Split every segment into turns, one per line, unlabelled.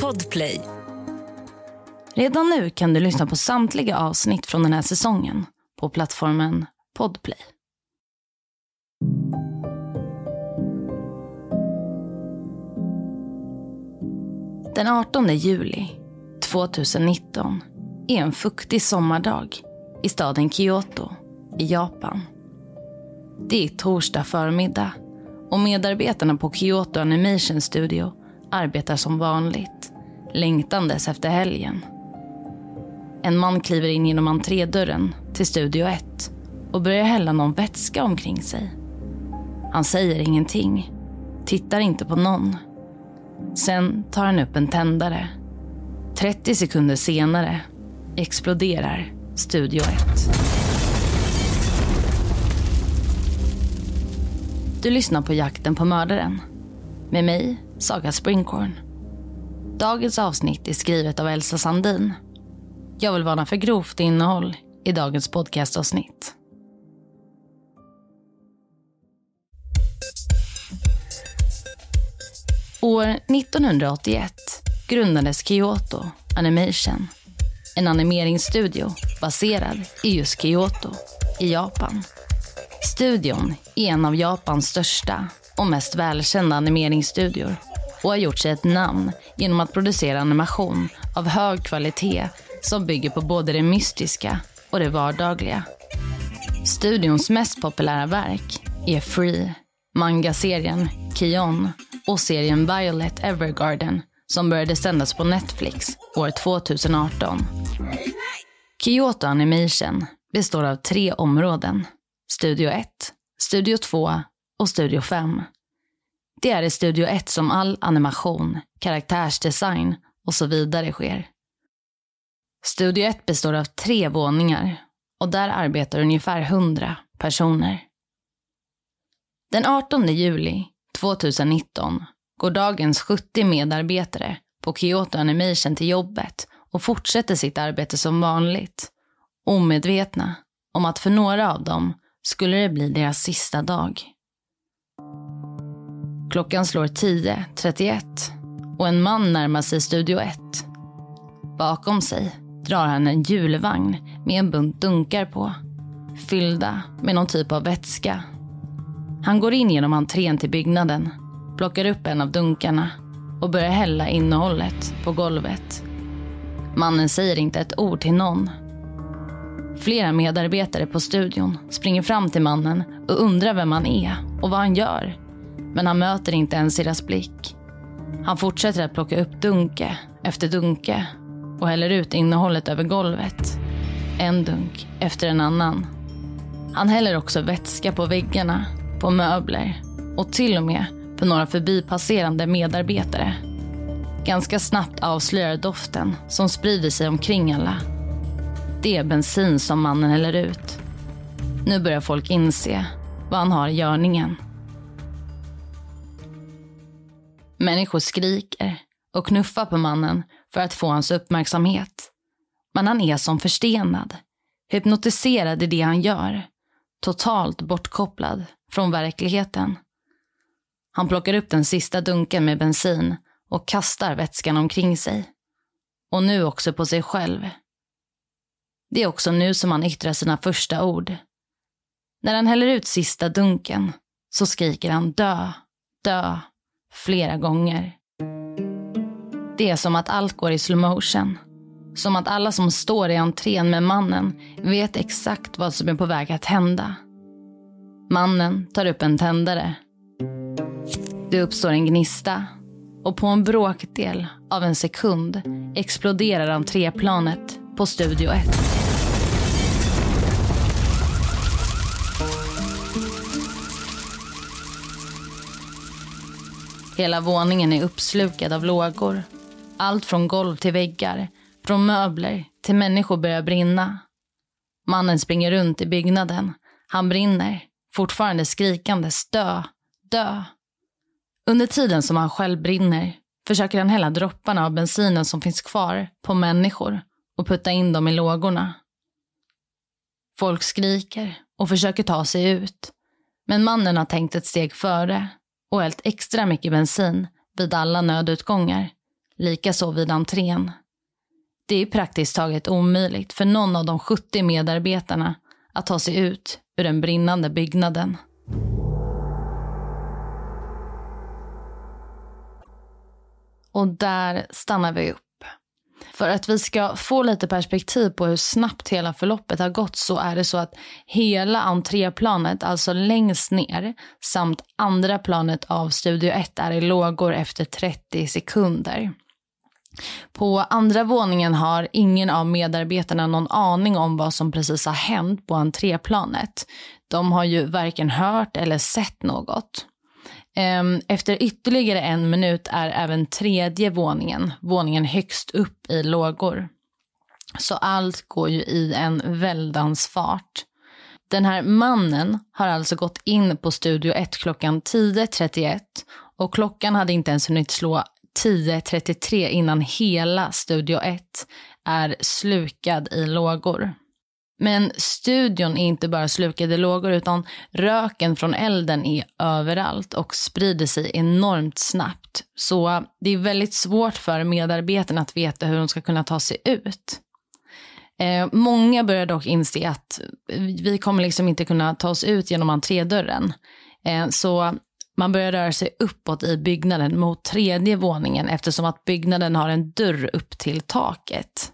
Podplay. Redan nu kan du lyssna på samtliga avsnitt från den här säsongen på plattformen Podplay. Den 18 juli 2019 är en fuktig sommardag i staden Kyoto i Japan. Det är torsdag förmiddag och medarbetarna på Kyoto Animation Studio arbetar som vanligt, längtandes efter helgen. En man kliver in genom entrédörren till Studio 1 och börjar hälla någon vätska omkring sig. Han säger ingenting, tittar inte på någon. Sen tar han upp en tändare. 30 sekunder senare exploderar Studio 1. Du lyssnar på Jakten på mördaren. Med mig, Saga Springhorn. Dagens avsnitt är skrivet av Elsa Sandin. Jag vill varna för grovt innehåll i dagens podcastavsnitt. År 1981 grundades Kyoto Animation. En animeringsstudio baserad i just Kyoto i Japan. Studion är en av Japans största och mest välkända animeringsstudior och har gjort sig ett namn genom att producera animation av hög kvalitet som bygger på både det mystiska och det vardagliga. Studions mest populära verk är Free, mangaserien Kion och serien Violet Evergarden som började sändas på Netflix år 2018. Kyoto Animation består av tre områden. Studio 1, Studio 2 och Studio 5. Det är i Studio 1 som all animation, karaktärsdesign och så vidare sker. Studio 1 består av tre våningar och där arbetar ungefär 100 personer. Den 18 juli 2019 går dagens 70 medarbetare på Kyoto Animation till jobbet och fortsätter sitt arbete som vanligt. Omedvetna om att för några av dem skulle det bli deras sista dag. Klockan slår 10.31 och en man närmar sig Studio 1. Bakom sig drar han en hjulvagn med en bunt dunkar på. Fyllda med någon typ av vätska. Han går in genom entrén till byggnaden, plockar upp en av dunkarna och börjar hälla innehållet på golvet. Mannen säger inte ett ord till någon. Flera medarbetare på studion springer fram till mannen och undrar vem han är och vad han gör. Men han möter inte ens deras blick. Han fortsätter att plocka upp dunke efter dunke och häller ut innehållet över golvet. En dunk efter en annan. Han häller också vätska på väggarna, på möbler och till och med på några förbipasserande medarbetare. Ganska snabbt avslöjar doften som sprider sig omkring alla. Det är bensin som mannen häller ut. Nu börjar folk inse vad han har i görningen. Människor skriker och knuffar på mannen för att få hans uppmärksamhet. Men han är som förstenad, hypnotiserad i det han gör. Totalt bortkopplad från verkligheten. Han plockar upp den sista dunken med bensin och kastar vätskan omkring sig. Och nu också på sig själv. Det är också nu som han yttrar sina första ord. När han häller ut sista dunken så skriker han dö, dö flera gånger. Det är som att allt går i slow motion. Som att alla som står i entrén med mannen vet exakt vad som är på väg att hända. Mannen tar upp en tändare. Det uppstår en gnista och på en bråkdel av en sekund exploderar entréplanet på Studio 1. Hela våningen är uppslukad av lågor. Allt från golv till väggar, från möbler till människor börjar brinna. Mannen springer runt i byggnaden. Han brinner, fortfarande skrikandes dö, dö. Under tiden som han själv brinner försöker han hälla dropparna av bensinen som finns kvar på människor och putta in dem i lågorna. Folk skriker och försöker ta sig ut. Men mannen har tänkt ett steg före och hällt extra mycket bensin vid alla nödutgångar, likaså vid entrén. Det är praktiskt taget omöjligt för någon av de 70 medarbetarna att ta sig ut ur den brinnande byggnaden. Och där stannar vi upp. För att vi ska få lite perspektiv på hur snabbt hela förloppet har gått så är det så att hela entréplanet, alltså längst ner, samt andra planet av Studio 1 är i lågor efter 30 sekunder. På andra våningen har ingen av medarbetarna någon aning om vad som precis har hänt på entréplanet. De har ju varken hört eller sett något. Ehm, efter ytterligare en minut är även tredje våningen, våningen högst upp i lågor. Så allt går ju i en väldans fart. Den här mannen har alltså gått in på Studio 1 klockan 10.31 och klockan hade inte ens hunnit slå 10.33 innan hela Studio 1 är slukad i lågor. Men studion är inte bara slukade lågor utan röken från elden är överallt och sprider sig enormt snabbt. Så det är väldigt svårt för medarbetarna att veta hur de ska kunna ta sig ut. Eh, många börjar dock inse att vi kommer liksom inte kunna ta oss ut genom entrédörren. Eh, så man börjar röra sig uppåt i byggnaden mot tredje våningen eftersom att byggnaden har en dörr upp till taket.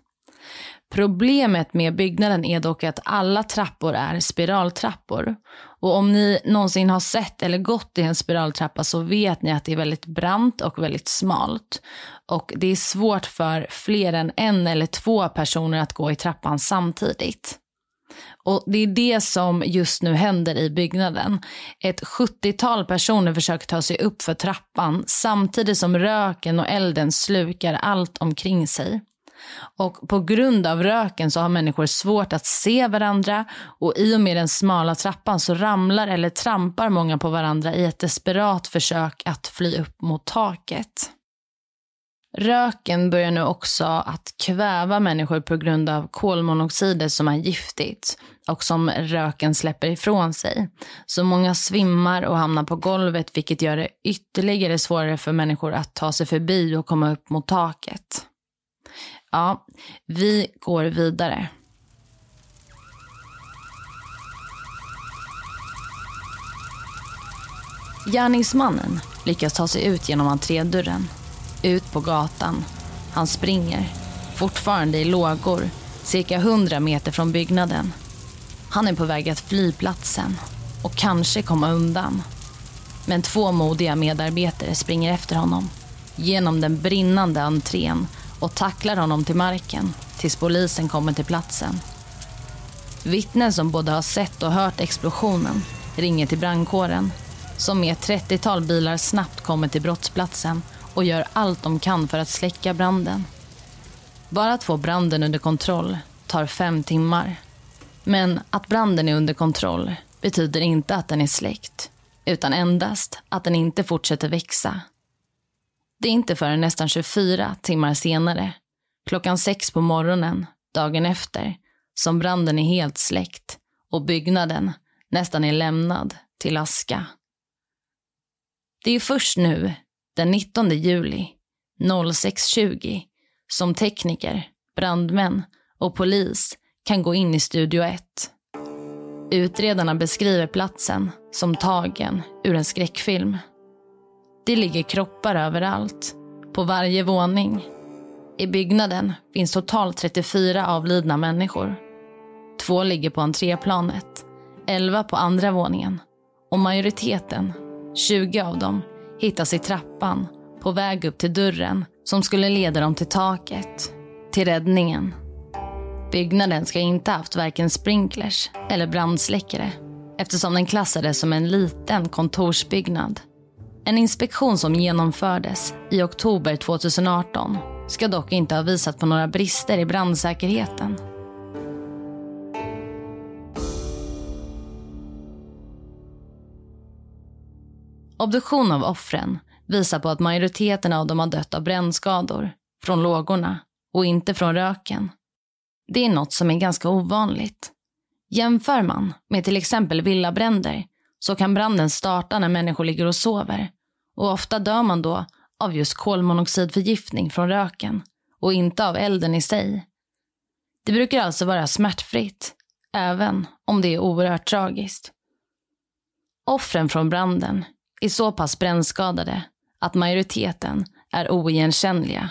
Problemet med byggnaden är dock att alla trappor är spiraltrappor. Och om ni någonsin har sett eller gått i en spiraltrappa så vet ni att det är väldigt brant och väldigt smalt. Och det är svårt för fler än en eller två personer att gå i trappan samtidigt. Och Det är det som just nu händer i byggnaden. Ett 70-tal personer försöker ta sig upp för trappan samtidigt som röken och elden slukar allt omkring sig. Och på grund av röken så har människor svårt att se varandra och i och med den smala trappan så ramlar eller trampar många på varandra i ett desperat försök att fly upp mot taket. Röken börjar nu också att kväva människor på grund av kolmonoxider som är giftigt och som röken släpper ifrån sig. Så många svimmar och hamnar på golvet vilket gör det ytterligare svårare för människor att ta sig förbi och komma upp mot taket. Ja, vi går vidare. Gärningsmannen lyckas ta sig ut genom entrédörren, ut på gatan. Han springer, fortfarande i lågor, cirka 100 meter från byggnaden. Han är på väg att fly platsen och kanske komma undan. Men två modiga medarbetare springer efter honom genom den brinnande entrén och tacklar honom till marken tills polisen kommer till platsen. Vittnen som både har sett och hört explosionen ringer till brandkåren som med ett 30-tal bilar snabbt kommer till brottsplatsen och gör allt de kan för att släcka branden. Bara att få branden under kontroll tar fem timmar. Men att branden är under kontroll betyder inte att den är släckt utan endast att den inte fortsätter växa det är inte förrän nästan 24 timmar senare, klockan sex på morgonen, dagen efter, som branden är helt släckt och byggnaden nästan är lämnad till aska. Det är först nu, den 19 juli 06.20, som tekniker, brandmän och polis kan gå in i Studio 1. Utredarna beskriver platsen som tagen ur en skräckfilm. Det ligger kroppar överallt, på varje våning. I byggnaden finns totalt 34 avlidna människor. Två ligger på entréplanet, 11 på andra våningen och majoriteten, 20 av dem, hittas i trappan på väg upp till dörren som skulle leda dem till taket, till räddningen. Byggnaden ska inte haft varken sprinklers eller brandsläckare eftersom den klassades som en liten kontorsbyggnad. En inspektion som genomfördes i oktober 2018 ska dock inte ha visat på några brister i brandsäkerheten. Obduktion av offren visar på att majoriteten av dem har dött av brännskador från lågorna och inte från röken. Det är något som är ganska ovanligt. Jämför man med till exempel villabränder så kan branden starta när människor ligger och sover och ofta dör man då av just kolmonoxidförgiftning från röken och inte av elden i sig. Det brukar alltså vara smärtfritt, även om det är oerhört tragiskt. Offren från branden är så pass brännskadade att majoriteten är oigenkännliga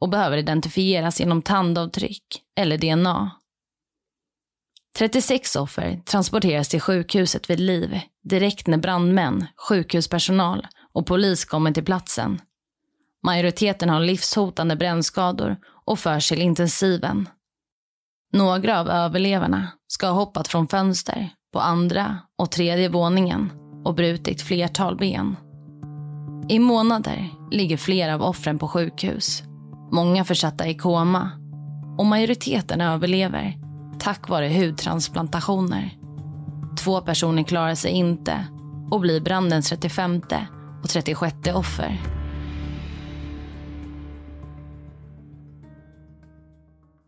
och behöver identifieras genom tandavtryck eller DNA. 36 offer transporteras till sjukhuset vid liv direkt när brandmän, sjukhuspersonal och polis kommer till platsen. Majoriteten har livshotande brännskador och förs till intensiven. Några av överlevarna ska ha hoppat från fönster på andra och tredje våningen och brutit flertal ben. I månader ligger flera av offren på sjukhus. Många försatta i koma. Och majoriteten överlever tack vare hudtransplantationer. Två personer klarar sig inte och blir brandens 35 och 36 offer.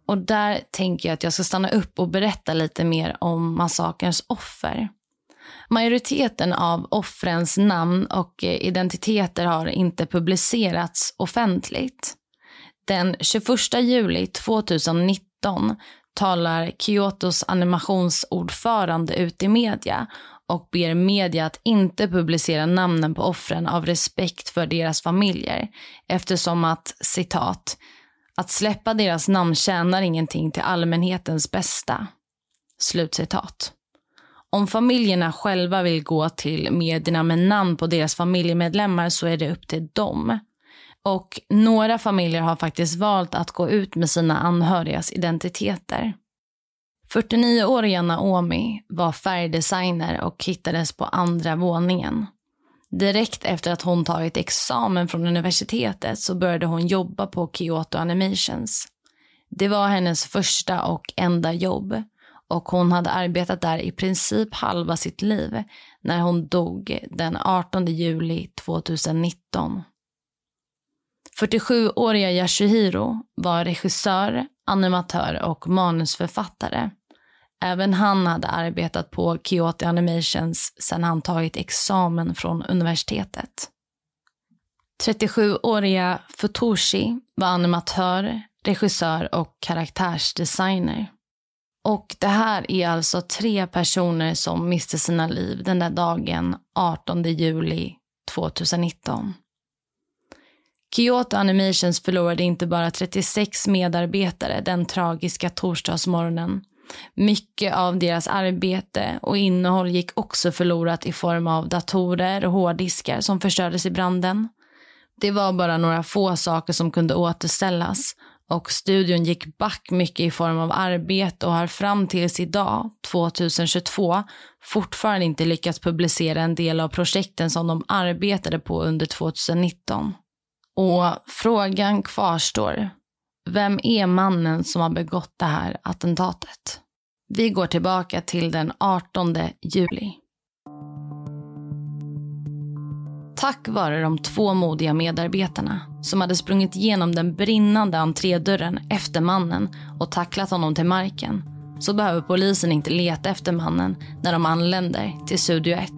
Och där tänker jag att jag ska stanna upp och berätta lite mer om massakerns offer. Majoriteten av offrens namn och eh, identiteter har inte publicerats offentligt. Den 21 juli 2019 talar Kyotos animationsordförande ut i media och ber media att inte publicera namnen på offren av respekt för deras familjer eftersom att, citat, att släppa deras namn tjänar ingenting till allmänhetens bästa. Slutcitat. Om familjerna själva vill gå till medierna med namn på deras familjemedlemmar så är det upp till dem. Och några familjer har faktiskt valt att gå ut med sina anhörigas identiteter. 49-åriga Naomi var färgdesigner och hittades på andra våningen. Direkt efter att hon tagit examen från universitetet så började hon jobba på Kyoto Animations. Det var hennes första och enda jobb och hon hade arbetat där i princip halva sitt liv när hon dog den 18 juli 2019. 47-åriga Yashihiro var regissör, animatör och manusförfattare. Även han hade arbetat på Kyoto Animations sedan han tagit examen från universitetet. 37-åriga Futoshi var animatör, regissör och karaktärsdesigner. Och det här är alltså tre personer som miste sina liv den där dagen 18 juli 2019. Kyoto Animations förlorade inte bara 36 medarbetare den tragiska torsdagsmorgonen. Mycket av deras arbete och innehåll gick också förlorat i form av datorer och hårddiskar som förstördes i branden. Det var bara några få saker som kunde återställas och studion gick back mycket i form av arbete och har fram tills idag, 2022, fortfarande inte lyckats publicera en del av projekten som de arbetade på under 2019. Och frågan kvarstår. Vem är mannen som har begått det här attentatet? Vi går tillbaka till den 18 juli. Tack vare de två modiga medarbetarna som hade sprungit igenom den brinnande entrédörren efter mannen och tacklat honom till marken så behöver polisen inte leta efter mannen när de anländer till Studio 1.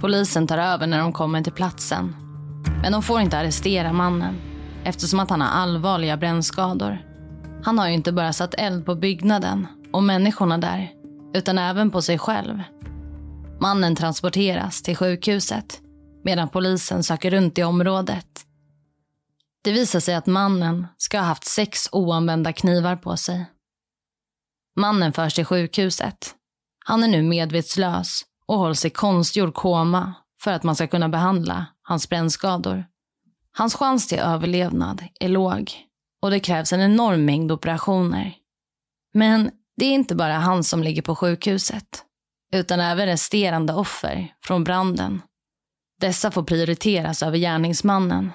Polisen tar över när de kommer till platsen. Men de får inte arrestera mannen eftersom att han har allvarliga brännskador. Han har ju inte bara satt eld på byggnaden och människorna där utan även på sig själv. Mannen transporteras till sjukhuset medan polisen söker runt i området. Det visar sig att mannen ska ha haft sex oanvända knivar på sig. Mannen förs till sjukhuset. Han är nu medvetslös och hålls i konstgjord koma för att man ska kunna behandla hans brännskador. Hans chans till överlevnad är låg och det krävs en enorm mängd operationer. Men det är inte bara han som ligger på sjukhuset utan även resterande offer från branden dessa får prioriteras över gärningsmannen.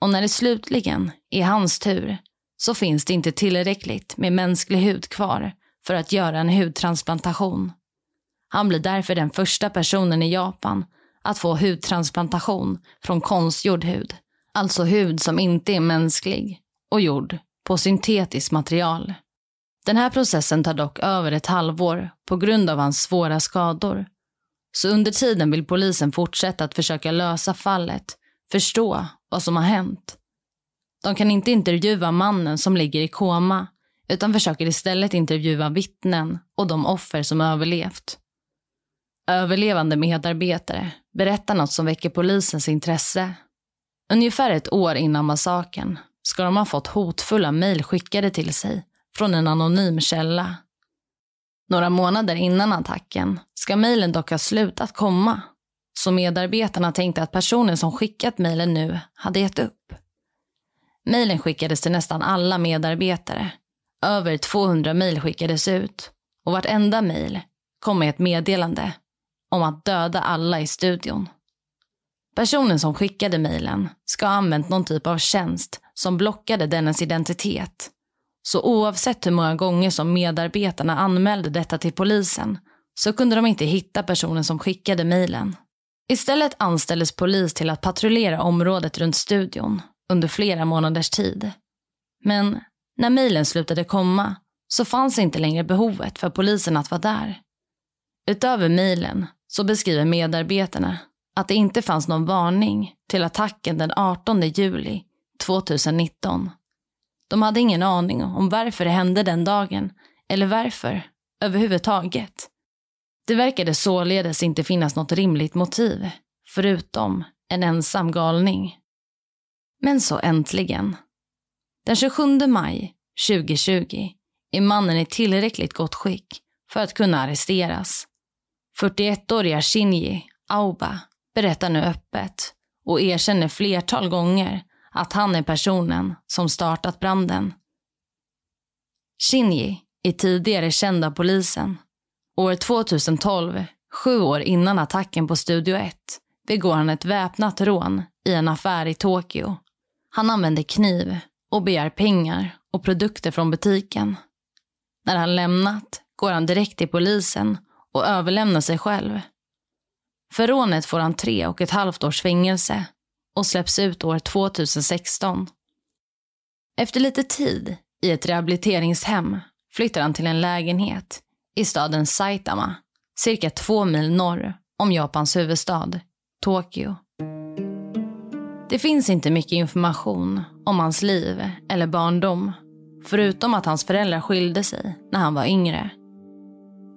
Och när det slutligen är hans tur så finns det inte tillräckligt med mänsklig hud kvar för att göra en hudtransplantation. Han blir därför den första personen i Japan att få hudtransplantation från konstgjord hud. Alltså hud som inte är mänsklig och gjord på syntetiskt material. Den här processen tar dock över ett halvår på grund av hans svåra skador så under tiden vill polisen fortsätta att försöka lösa fallet förstå vad som har hänt. De kan inte intervjua mannen som ligger i koma utan försöker istället intervjua vittnen och de offer som överlevt. Överlevande medarbetare berättar något som väcker polisens intresse. Ungefär ett år innan massakern ska de ha fått hotfulla mejl skickade till sig från en anonym källa. Några månader innan attacken ska mejlen dock ha slutat komma så medarbetarna tänkte att personen som skickat mejlen nu hade gett upp. Mejlen skickades till nästan alla medarbetare. Över 200 mejl skickades ut och vartenda mejl kom med ett meddelande om att döda alla i studion. Personen som skickade mejlen ska ha använt någon typ av tjänst som blockade dennes identitet. Så oavsett hur många gånger som medarbetarna anmälde detta till polisen så kunde de inte hitta personen som skickade mejlen. Istället anställdes polis till att patrullera området runt studion under flera månaders tid. Men när mejlen slutade komma så fanns inte längre behovet för polisen att vara där. Utöver mejlen så beskriver medarbetarna att det inte fanns någon varning till attacken den 18 juli 2019. De hade ingen aning om varför det hände den dagen eller varför överhuvudtaget. Det verkade således inte finnas något rimligt motiv, förutom en ensam galning. Men så äntligen. Den 27 maj 2020 är mannen i tillräckligt gott skick för att kunna arresteras. 41-åriga Shinji Auba berättar nu öppet och erkänner flertal gånger att han är personen som startat branden. Shinji är tidigare känd av polisen. År 2012, sju år innan attacken på Studio 1, begår han ett väpnat rån i en affär i Tokyo. Han använder kniv och begär pengar och produkter från butiken. När han lämnat går han direkt till polisen och överlämnar sig själv. För rånet får han tre och ett halvt års fängelse och släpps ut år 2016. Efter lite tid i ett rehabiliteringshem flyttar han till en lägenhet i staden Saitama, cirka två mil norr om Japans huvudstad, Tokyo. Det finns inte mycket information om hans liv eller barndom, förutom att hans föräldrar skilde sig när han var yngre.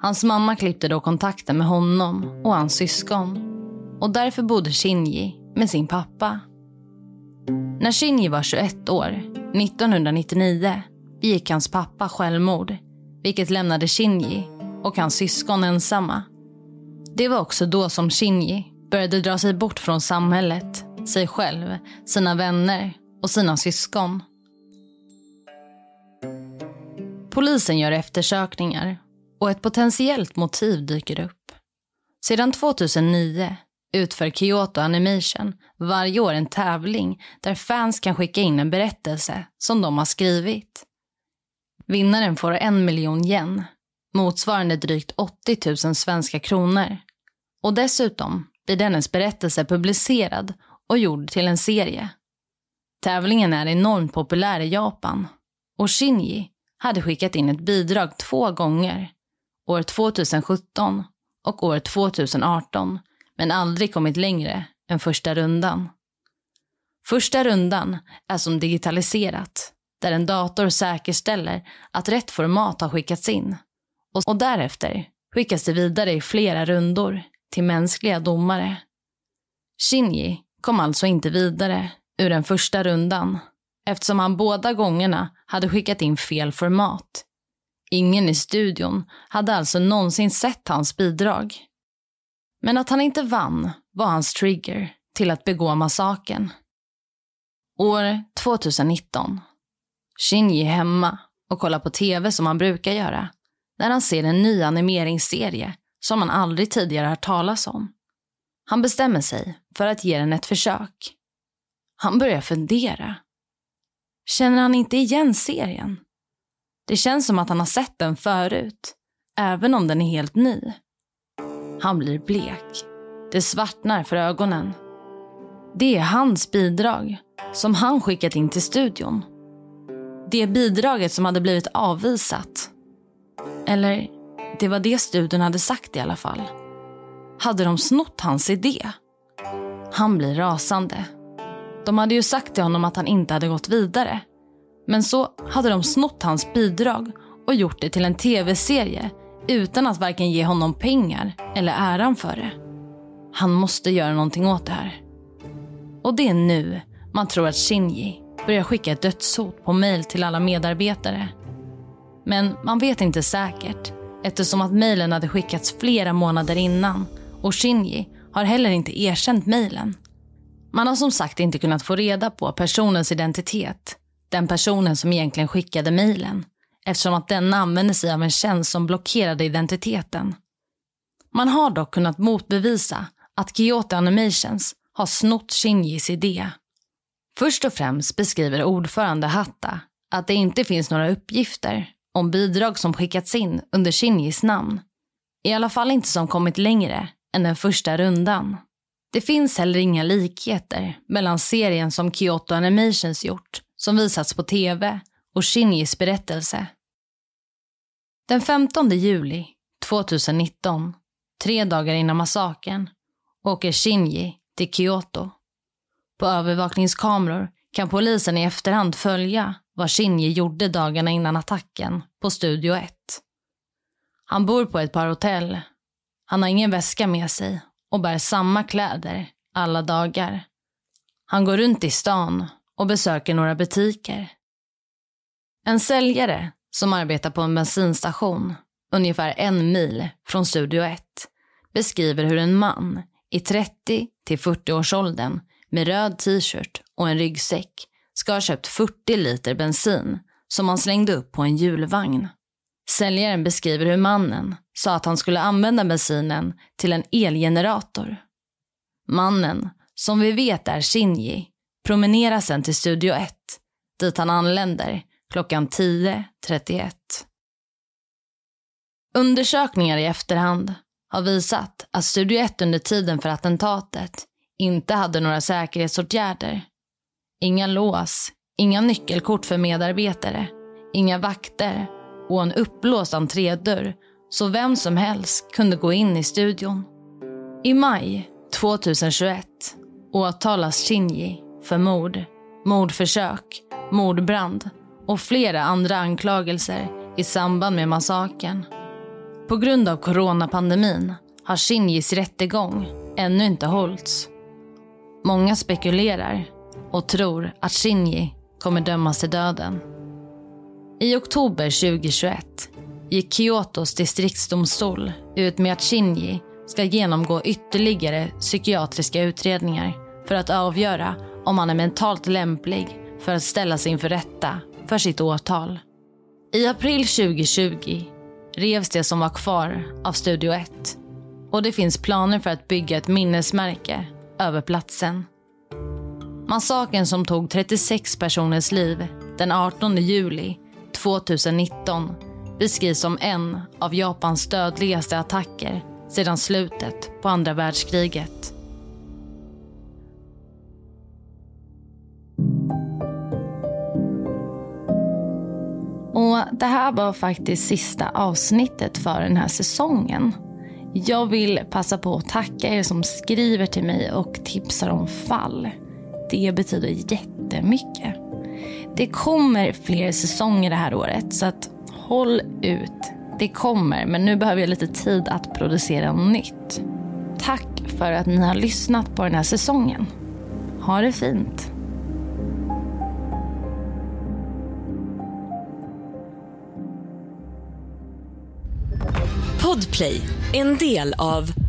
Hans mamma klippte då kontakten med honom och hans syskon och därför bodde Shinji med sin pappa. När Shinji var 21 år, 1999, begick hans pappa självmord vilket lämnade Shinji och hans syskon ensamma. Det var också då som Shinji började dra sig bort från samhället, sig själv, sina vänner och sina syskon. Polisen gör eftersökningar och ett potentiellt motiv dyker upp. Sedan 2009 utför Kyoto Animation varje år en tävling där fans kan skicka in en berättelse som de har skrivit. Vinnaren får en miljon yen, motsvarande drygt 80 000 svenska kronor. Och dessutom blir dennes berättelse publicerad och gjord till en serie. Tävlingen är enormt populär i Japan och Shinji hade skickat in ett bidrag två gånger, år 2017 och år 2018, men aldrig kommit längre än första rundan. Första rundan är som digitaliserat, där en dator säkerställer att rätt format har skickats in. Och, därefter skickas det vidare i flera rundor till mänskliga domare. Shinji kom alltså inte vidare ur den första rundan eftersom han båda gångerna hade skickat in fel format. Ingen i studion hade alltså någonsin sett hans bidrag. Men att han inte vann var hans trigger till att begå massaken. År 2019. Shinji är hemma och kollar på tv som han brukar göra när han ser en ny animeringsserie som han aldrig tidigare hört talas om. Han bestämmer sig för att ge den ett försök. Han börjar fundera. Känner han inte igen serien? Det känns som att han har sett den förut, även om den är helt ny. Han blir blek. Det svartnar för ögonen. Det är hans bidrag, som han skickat in till studion. Det bidraget som hade blivit avvisat. Eller, det var det studion hade sagt i alla fall. Hade de snott hans idé? Han blir rasande. De hade ju sagt till honom att han inte hade gått vidare. Men så hade de snott hans bidrag och gjort det till en tv-serie utan att varken ge honom pengar eller äran för det. Han måste göra någonting åt det här. Och det är nu man tror att Shinji börjar skicka ett dödshot på mejl till alla medarbetare. Men man vet inte säkert eftersom att mejlen hade skickats flera månader innan och Shinji har heller inte erkänt mejlen. Man har som sagt inte kunnat få reda på personens identitet, den personen som egentligen skickade mejlen, eftersom att den använde sig av en tjänst som blockerade identiteten. Man har dock kunnat motbevisa att Kyoto Animations har snott Shinjis idé. Först och främst beskriver ordförande Hatta att det inte finns några uppgifter om bidrag som skickats in under Shinjis namn. I alla fall inte som kommit längre än den första rundan. Det finns heller inga likheter mellan serien som Kyoto Animations gjort, som visats på tv, och Shinjis berättelse. Den 15 juli 2019, tre dagar innan massakern, åker Shinji till Kyoto. På övervakningskameror kan polisen i efterhand följa vad Shinji gjorde dagarna innan attacken på Studio 1. Han bor på ett par hotell. Han har ingen väska med sig och bär samma kläder alla dagar. Han går runt i stan och besöker några butiker. En säljare som arbetar på en bensinstation ungefär en mil från Studio 1 beskriver hur en man i 30 till 40-årsåldern med röd t-shirt och en ryggsäck ska ha köpt 40 liter bensin som han slängde upp på en julvagn. Säljaren beskriver hur mannen sa att han skulle använda bensinen till en elgenerator. Mannen, som vi vet är Shinji, promenerar sen till Studio 1 dit han anländer klockan 10.31. Undersökningar i efterhand har visat att Studio 1 under tiden för attentatet inte hade några säkerhetsåtgärder. Inga lås, inga nyckelkort för medarbetare, inga vakter och en upplåst entrédörr så vem som helst kunde gå in i studion. I maj 2021 åtalas Shinji för mord, mordförsök, mordbrand och flera andra anklagelser i samband med massakern. På grund av coronapandemin har Shinjis rättegång ännu inte hållits. Många spekulerar och tror att Shinji kommer dömas till döden. I oktober 2021 gick Kyotos distriktsdomstol ut med att Shinji ska genomgå ytterligare psykiatriska utredningar för att avgöra om han är mentalt lämplig för att ställas inför rätta för sitt åtal. I april 2020 revs det som var kvar av Studio 1 och det finns planer för att bygga ett minnesmärke över platsen. Massakern som tog 36 personers liv den 18 juli 2019 beskrivs som en av Japans dödligaste attacker sedan slutet på andra världskriget. Och Det här var faktiskt sista avsnittet för den här säsongen. Jag vill passa på att tacka er som skriver till mig och tipsar om fall. Det betyder jättemycket. Det kommer fler säsonger det här året så att håll ut. Det kommer, men nu behöver jag lite tid att producera nytt. Tack för att ni har lyssnat på den här säsongen. Ha det fint.
Podplay, en del av